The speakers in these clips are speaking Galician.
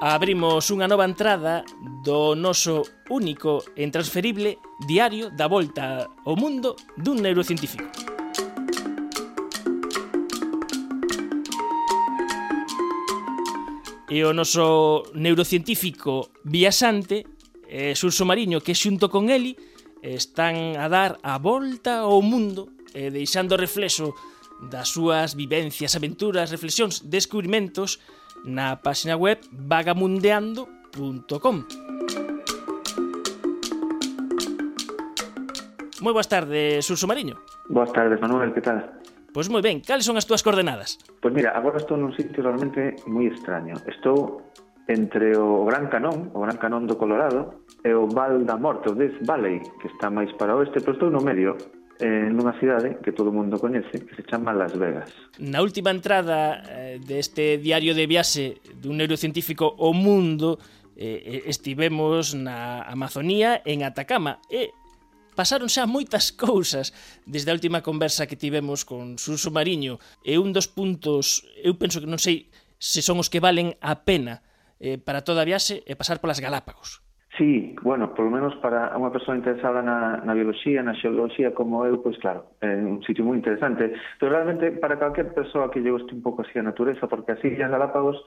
abrimos unha nova entrada do noso único e transferible diario da volta ao mundo dun neurocientífico. E o noso neurocientífico viaxante, eh, Surso Mariño, que xunto con eli, eh, están a dar a volta ao mundo e deixando reflexo das súas vivencias, aventuras, reflexións, descubrimentos na página web vagamundeando.com. Moi boas tardes, Urso Mariño. Boas tardes, Manuel, que tal? Pois moi ben, cales son as túas coordenadas? Pois mira, agora estou nun sitio realmente moi extraño. Estou entre o Gran Canón, o Gran Canón do Colorado, e o Val da Morte, o Death Valley, que está máis para o oeste, pero estou no medio eh, nunha cidade que todo o mundo coñece, que se chama Las Vegas. Na última entrada eh, deste diario de viaxe dun neurocientífico o mundo, eh, eh estivemos na Amazonía en Atacama e pasaron xa moitas cousas desde a última conversa que tivemos con Suso Mariño e un dos puntos, eu penso que non sei se son os que valen a pena eh, para toda a viaxe e pasar polas Galápagos. Sí, bueno, por lo menos para unha persoa interesada na, na biología, na xeoloxía como eu, pois claro, é un sitio moi interesante, pero realmente para calquer persoa que lle guste un pouco así a natureza, porque as Illas Galápagos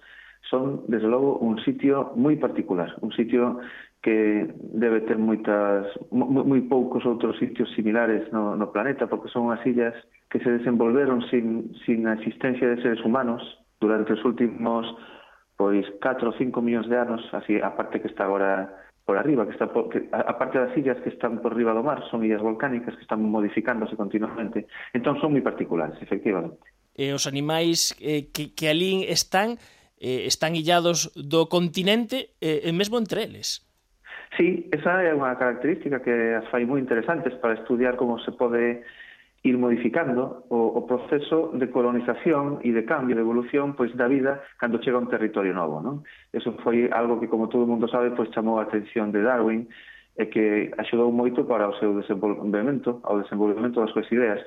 son, desde logo, un sitio moi particular, un sitio que debe ter moitas moi, moi poucos outros sitios similares no, no planeta, porque son unhas illas que se desenvolveron sin, sin a existencia de seres humanos durante os últimos pois 4 ou 5 millóns de anos, así a parte que está agora por arriba, que está por, que a parte das illas que están por riba do mar son illas volcánicas que están modificándose continuamente. Entón son moi particulares, efectivamente. E os animais eh, que, que alí están eh, están illados do continente eh, e mesmo entre eles. Sí, esa é unha característica que as fai moi interesantes para estudiar como se pode ir modificando o, o proceso de colonización e de cambio, de evolución pois da vida cando chega a un territorio novo. Non? Eso foi algo que, como todo mundo sabe, pois chamou a atención de Darwin e que axudou moito para o seu desenvolvemento, ao desenvolvemento das súas ideas.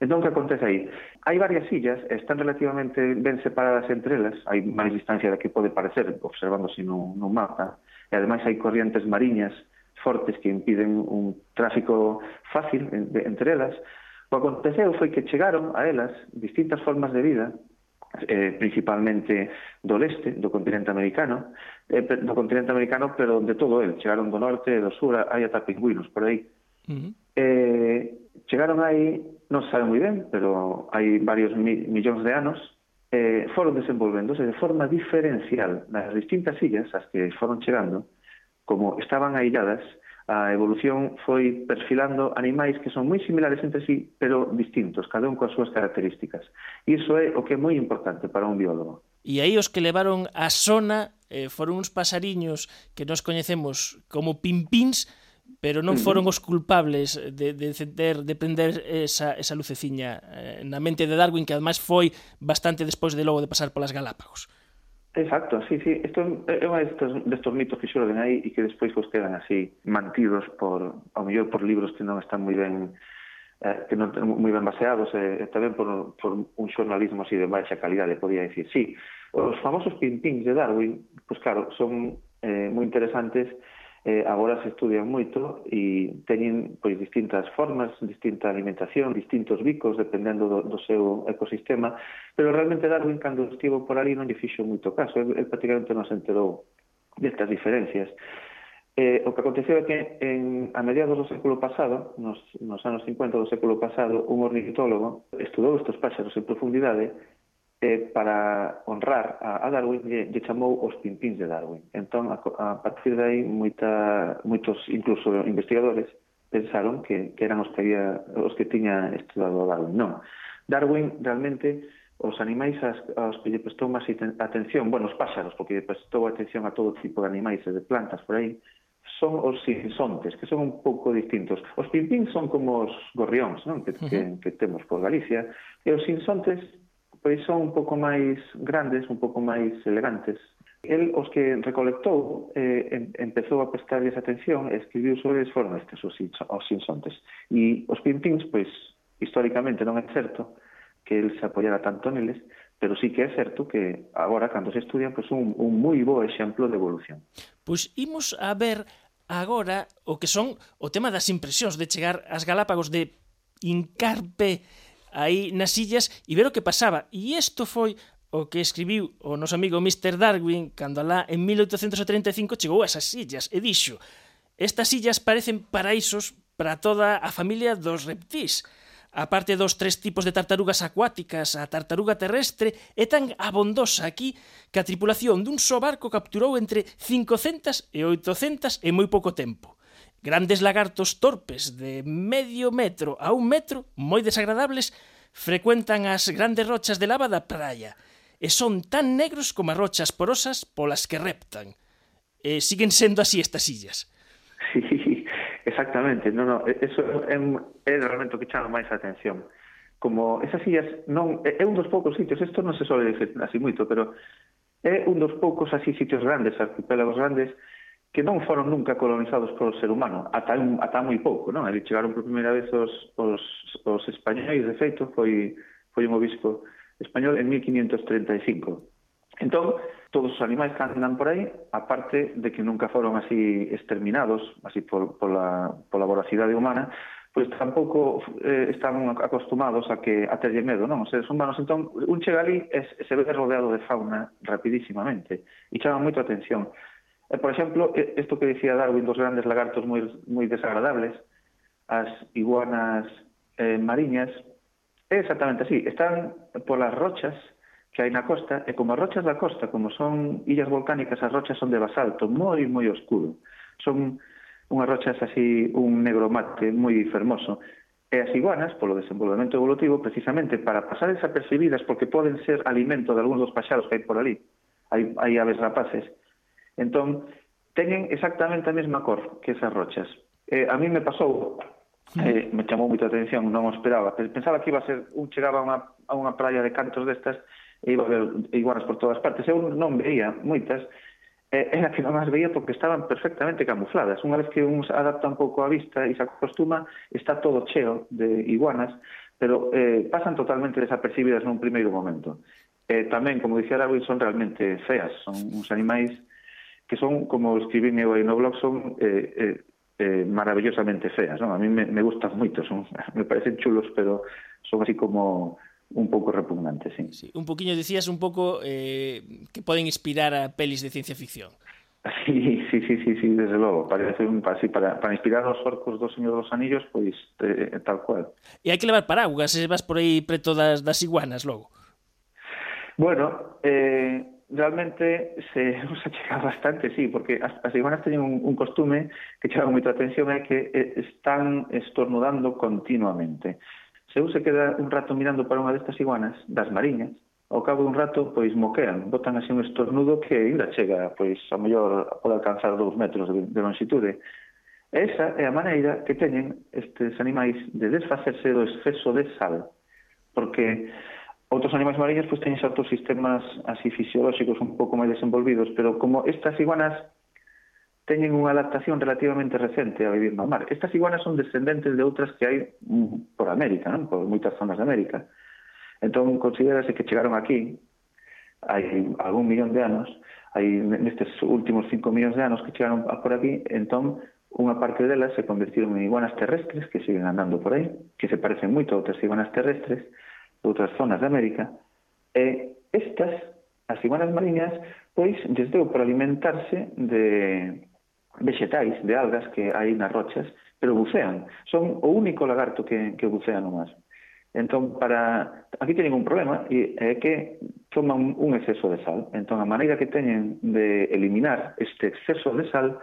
Entón, que acontece aí? Hai varias illas, están relativamente ben separadas entre elas, hai máis distancia da que pode parecer, observándose no, no mapa, e ademais hai corrientes mariñas fortes que impiden un tráfico fácil entre elas, O que aconteceu foi que chegaron a elas distintas formas de vida, eh, principalmente do leste, do continente americano, eh, do continente americano, pero de todo el, chegaron do norte, do sur, hai ata pingüinos por aí. Uh -huh. eh, chegaron aí, non se sabe moi ben, pero hai varios mi millóns de anos, eh, foron desenvolvéndose de forma diferencial nas distintas illas as que foron chegando, como estaban aisladas, a evolución foi perfilando animais que son moi similares entre sí, pero distintos, cada un coas súas características. Iso é o que é moi importante para un biólogo. E aí os que levaron a sona eh, foron uns pasariños que nos coñecemos como pimpins, pero non foron os culpables de, de encender, de prender esa, esa luceciña eh, na mente de Darwin, que ademais foi bastante despois de logo de pasar polas Galápagos. Exacto, sí, sí. Esto é unha destes, destos mitos que xorden aí e que despois vos quedan así mantidos por, ao mellor por libros que non están moi ben eh, que non moi ben baseados e, eh, tamén por, por un xornalismo así de baixa calidade, podía dicir. Sí, os famosos pimpins de Darwin, pois pues claro, son eh, moi interesantes eh, agora se estudian moito e teñen pois distintas formas, distinta alimentación, distintos bicos dependendo do, do seu ecosistema, pero realmente Darwin cando estivo por ali non lle fixo moito caso, el, el prácticamente non se enterou destas diferencias. Eh, o que aconteceu é que en, a mediados do século pasado, nos, nos anos 50 do século pasado, un ornitólogo estudou estes páxaros en profundidade eh, para honrar a, a Darwin lle, lle chamou os pimpins de Darwin. Entón, a, a partir de aí, moita, moitos, incluso investigadores, pensaron que, que eran os que, había, os que tiña estudado Darwin. Non. Darwin realmente os animais as, aos que lle prestou máis atención, bueno, os páxaros, porque lle prestou atención a todo tipo de animais e de plantas por aí, son os sinsontes, que son un pouco distintos. Os pimpins son como os gorrións, non? Que, uh -huh. que, que temos por Galicia, e os sinsontes pois son un pouco máis grandes, un pouco máis elegantes. El os que recolectou eh, empezou a prestarles atención e escribiu sobre eles foron estes, os, os sinsontes. E os pimpins, pois, históricamente non é certo que el se apoyara tanto neles, pero sí que é certo que agora, cando se estudian, pois un, un moi bo exemplo de evolución. Pois imos a ver agora o que son o tema das impresións de chegar ás Galápagos de Incarpe aí nas illas e ver o que pasaba. E isto foi o que escribiu o noso amigo Mr. Darwin cando alá en 1835 chegou a esas illas e dixo Estas illas parecen paraísos para toda a familia dos reptís. A parte dos tres tipos de tartarugas acuáticas, a tartaruga terrestre é tan abondosa aquí que a tripulación dun só barco capturou entre 500 e 800 en moi pouco tempo. Grandes lagartos torpes de medio metro a un metro, moi desagradables, frecuentan as grandes rochas de lava da praia e son tan negros como as rochas porosas polas que reptan. E siguen sendo así estas illas. Sí, exactamente. No, no, eso é, é realmente o que chama máis a atención. Como esas illas non é un dos poucos sitios, isto non se sobe dicir así moito, pero é un dos poucos así sitios grandes, arquipélagos grandes, que non foron nunca colonizados polo ser humano, ata, un, ata moi pouco, non? Ali chegaron por primeira vez os, os, os españoles, de feito, foi, foi un obispo español en 1535. Entón, todos os animais que andan por aí, aparte de que nunca foron así exterminados, así por, por, la, por la voracidade humana, pois tampouco eh, están acostumados a que a terlle medo, non? Os seres humanos, entón, un chega ali e se ve rodeado de fauna rapidísimamente e chama moito a atención. E, por exemplo, isto que dicía Darwin dos grandes lagartos moi, moi desagradables, as iguanas eh, mariñas, é exactamente así. Están polas rochas que hai na costa, e como as rochas da costa, como son illas volcánicas, as rochas son de basalto, moi, moi oscuro. Son unhas rochas así, un negro mate moi fermoso. E as iguanas, polo desenvolvemento evolutivo, precisamente para pasar desapercibidas, porque poden ser alimento de algúns dos paxaros que hai por ali, hai, hai aves rapaces, Entón, teñen exactamente a mesma cor que esas rochas. Eh, a mí me pasou, hmm. eh, me chamou moita atención, non o esperaba. Pensaba que iba a ser, un chegaba a unha, a unha praia de cantos destas e iba a ver iguanas por todas partes. Eu non veía moitas, eh, era que non as veía porque estaban perfectamente camufladas. Unha vez que uns adapta un pouco a vista e se acostuma, está todo cheo de iguanas, pero eh, pasan totalmente desapercibidas nun primeiro momento. Eh, tamén, como dicía Darwin, son realmente feas, son uns animais que son, como escribín eu aí no blog, son eh, eh, eh, maravillosamente feas, non? A mí me, me gustan moito, son, me parecen chulos, pero son así como un pouco repugnantes, sí. sí. Un poquinho, dicías, un pouco eh, que poden inspirar a pelis de ciencia ficción. Sí, sí, sí, sí, sí desde logo. Parece un así, para, para inspirar os orcos do Señor dos Anillos, pois eh, tal cual. E hai que levar paraguas, se vas por aí preto das, das iguanas logo. Bueno, eh, realmente se usa chegar bastante, sí, porque as, as iguanas teñen un, un costume que chama moita atención é que eh, están estornudando continuamente. Se eu se queda un rato mirando para unha destas iguanas, das mariñas, ao cabo dun rato, pois moquean, botan así un estornudo que ainda chega, pois a mellor pode alcanzar dous metros de, de longitude. Esa é a maneira que teñen estes animais de desfacerse do exceso de sal, porque Outros animais mariños pois, teñen certos sistemas así fisiolóxicos un pouco máis desenvolvidos, pero como estas iguanas teñen unha adaptación relativamente recente a vivir no mar. Estas iguanas son descendentes de outras que hai mm, por América, non? por moitas zonas de América. Entón, considerase que chegaron aquí hai algún millón de anos, hai nestes últimos cinco millóns de anos que chegaron por aquí, entón, unha parte delas se convertiron en iguanas terrestres que siguen andando por aí, que se parecen moito a outras iguanas terrestres, outras zonas de América, e estas, as iguanas mariñas, pois lles deu para alimentarse de vexetais, de algas que hai nas rochas, pero bucean. Son o único lagarto que, que bucea no mar. Entón, para... aquí teñen un problema, e é que toman un exceso de sal. Entón, a maneira que teñen de eliminar este exceso de sal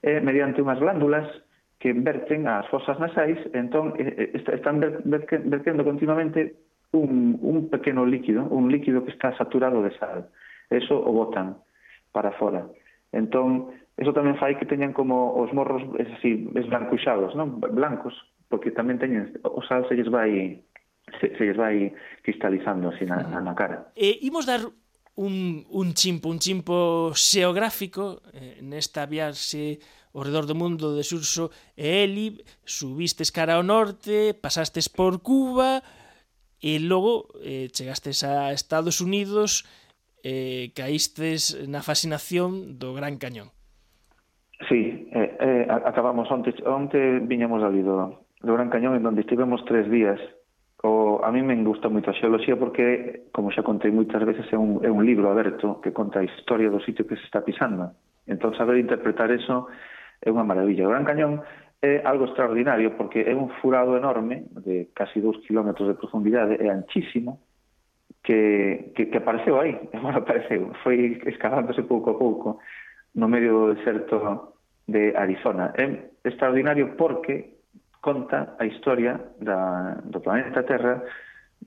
é mediante unhas glándulas que verten as fosas nasais, entón, están vertendo continuamente un, un pequeno líquido, un líquido que está saturado de sal. Eso o botan para fora. Entón, eso tamén fai que teñan como os morros es así, esblancuxados, non? Blancos, porque tamén teñen o sal se lles vai se, se lles vai cristalizando así na, na cara. E imos dar un, un chimpo, un chimpo xeográfico eh, nesta viaxe ao redor do mundo de Surso e Eli, subistes cara ao norte, pasastes por Cuba, E logo eh, chegastes a Estados Unidos eh, caístes na fascinación do Gran Cañón. Sí, eh, eh, acabamos onte, onte viñamos ali do, do Gran Cañón en onde estivemos tres días. O, a mí me gusta moito a xeoloxía porque, como xa contei moitas veces, é un, é un libro aberto que conta a historia do sitio que se está pisando. Entón, saber interpretar eso é unha maravilla. O Gran Cañón é algo extraordinario porque é un furado enorme de casi 2 km de profundidade, é anchísimo, que, que, que apareceu aí, bueno, apareceu, foi escalándose pouco a pouco no medio do deserto de Arizona. É extraordinario porque conta a historia da, do planeta Terra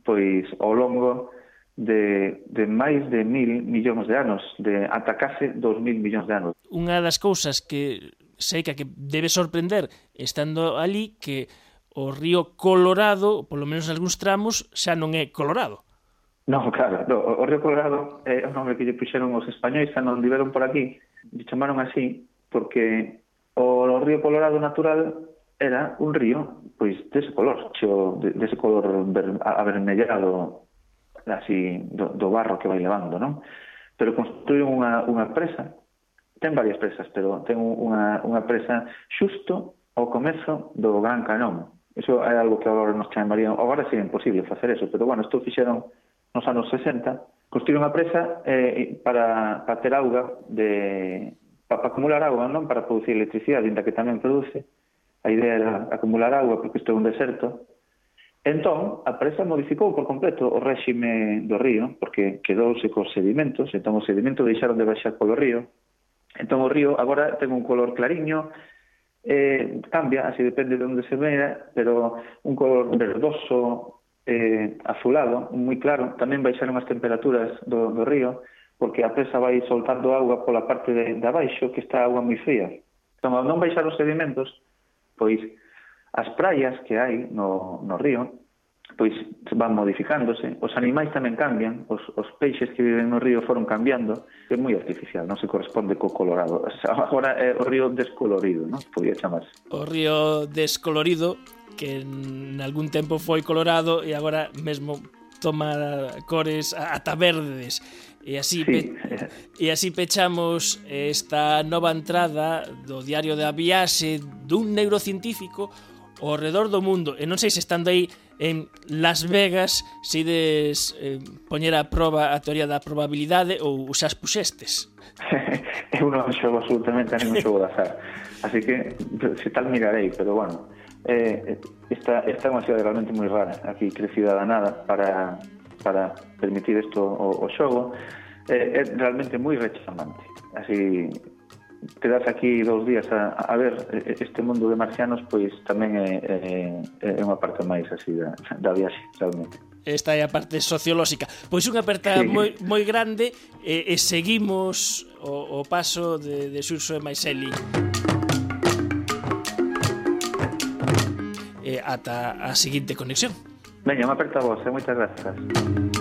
pois ao longo de, de máis de mil millóns de anos, de atacase dos mil millóns de anos. Unha das cousas que sei que debe sorprender estando ali que o río Colorado, polo menos en algúns tramos, xa non é Colorado. Non, claro, no, o río Colorado é o nome que lle puxeron os españois cando andiveron por aquí, lle chamaron así porque o, o río Colorado natural era un río pois dese color, cheo, dese color ver, avermellado así do, do barro que vai levando, non? Pero construíron unha, unha presa Ten varias presas, pero ten unha, unha presa xusto ao comezo do Gran Canón. Eso é algo que agora nos chamarían... Agora sería imposible facer eso, pero bueno, isto fixeron nos anos 60. Construíron a presa eh, para, para ter auga, de, para, para acumular auga, non para producir electricidade, ainda que tamén produce. A idea era acumular auga, porque isto é un deserto, Entón, a presa modificou por completo o réxime do río, porque quedouse cos sedimentos, entón os sedimentos deixaron de baixar polo río, Entón o río agora ten un color clariño, eh, cambia, así depende de onde se vea, pero un color verdoso, eh, azulado, moi claro. Tamén baixaron as temperaturas do, do río, porque a presa vai soltando agua pola parte de, de abaixo, que está agua moi fría. Entón, ao non baixar os sedimentos, pois as praias que hai no, no río pois van modificándose. Os animais tamén cambian, os, os peixes que viven no río foron cambiando, é moi artificial, non se corresponde co colorado. O sea, agora é o río descolorido, non? Podía chamarse. O río descolorido que en algún tempo foi colorado e agora mesmo toma cores ata verdes. E así, sí. pe... Eh. e así pechamos esta nova entrada do Diario da Viaxe dun neurocientífico ao redor do mundo e non sei se estando aí en Las Vegas si des eh, poñer a proba a teoría da probabilidade ou usas puxestes eu non xogo absolutamente a ningún xogo de azar. Así que se tal mirarei pero bueno eh, esta, esta é unha cidade realmente moi rara aquí crecida da nada para, para permitir isto o, o xogo. Eh, é realmente moi rechamante. Así quedas aquí dous días a, a ver este mundo de marcianos pois tamén é, é, é unha parte máis así da, da viaxe realmente. Esta é a parte sociolóxica. Pois unha aperta sí. moi, moi grande e, e seguimos o, o paso de, de Xurso e Maiseli. E ata a seguinte conexión. Veña, unha aperta vos, e moitas grazas.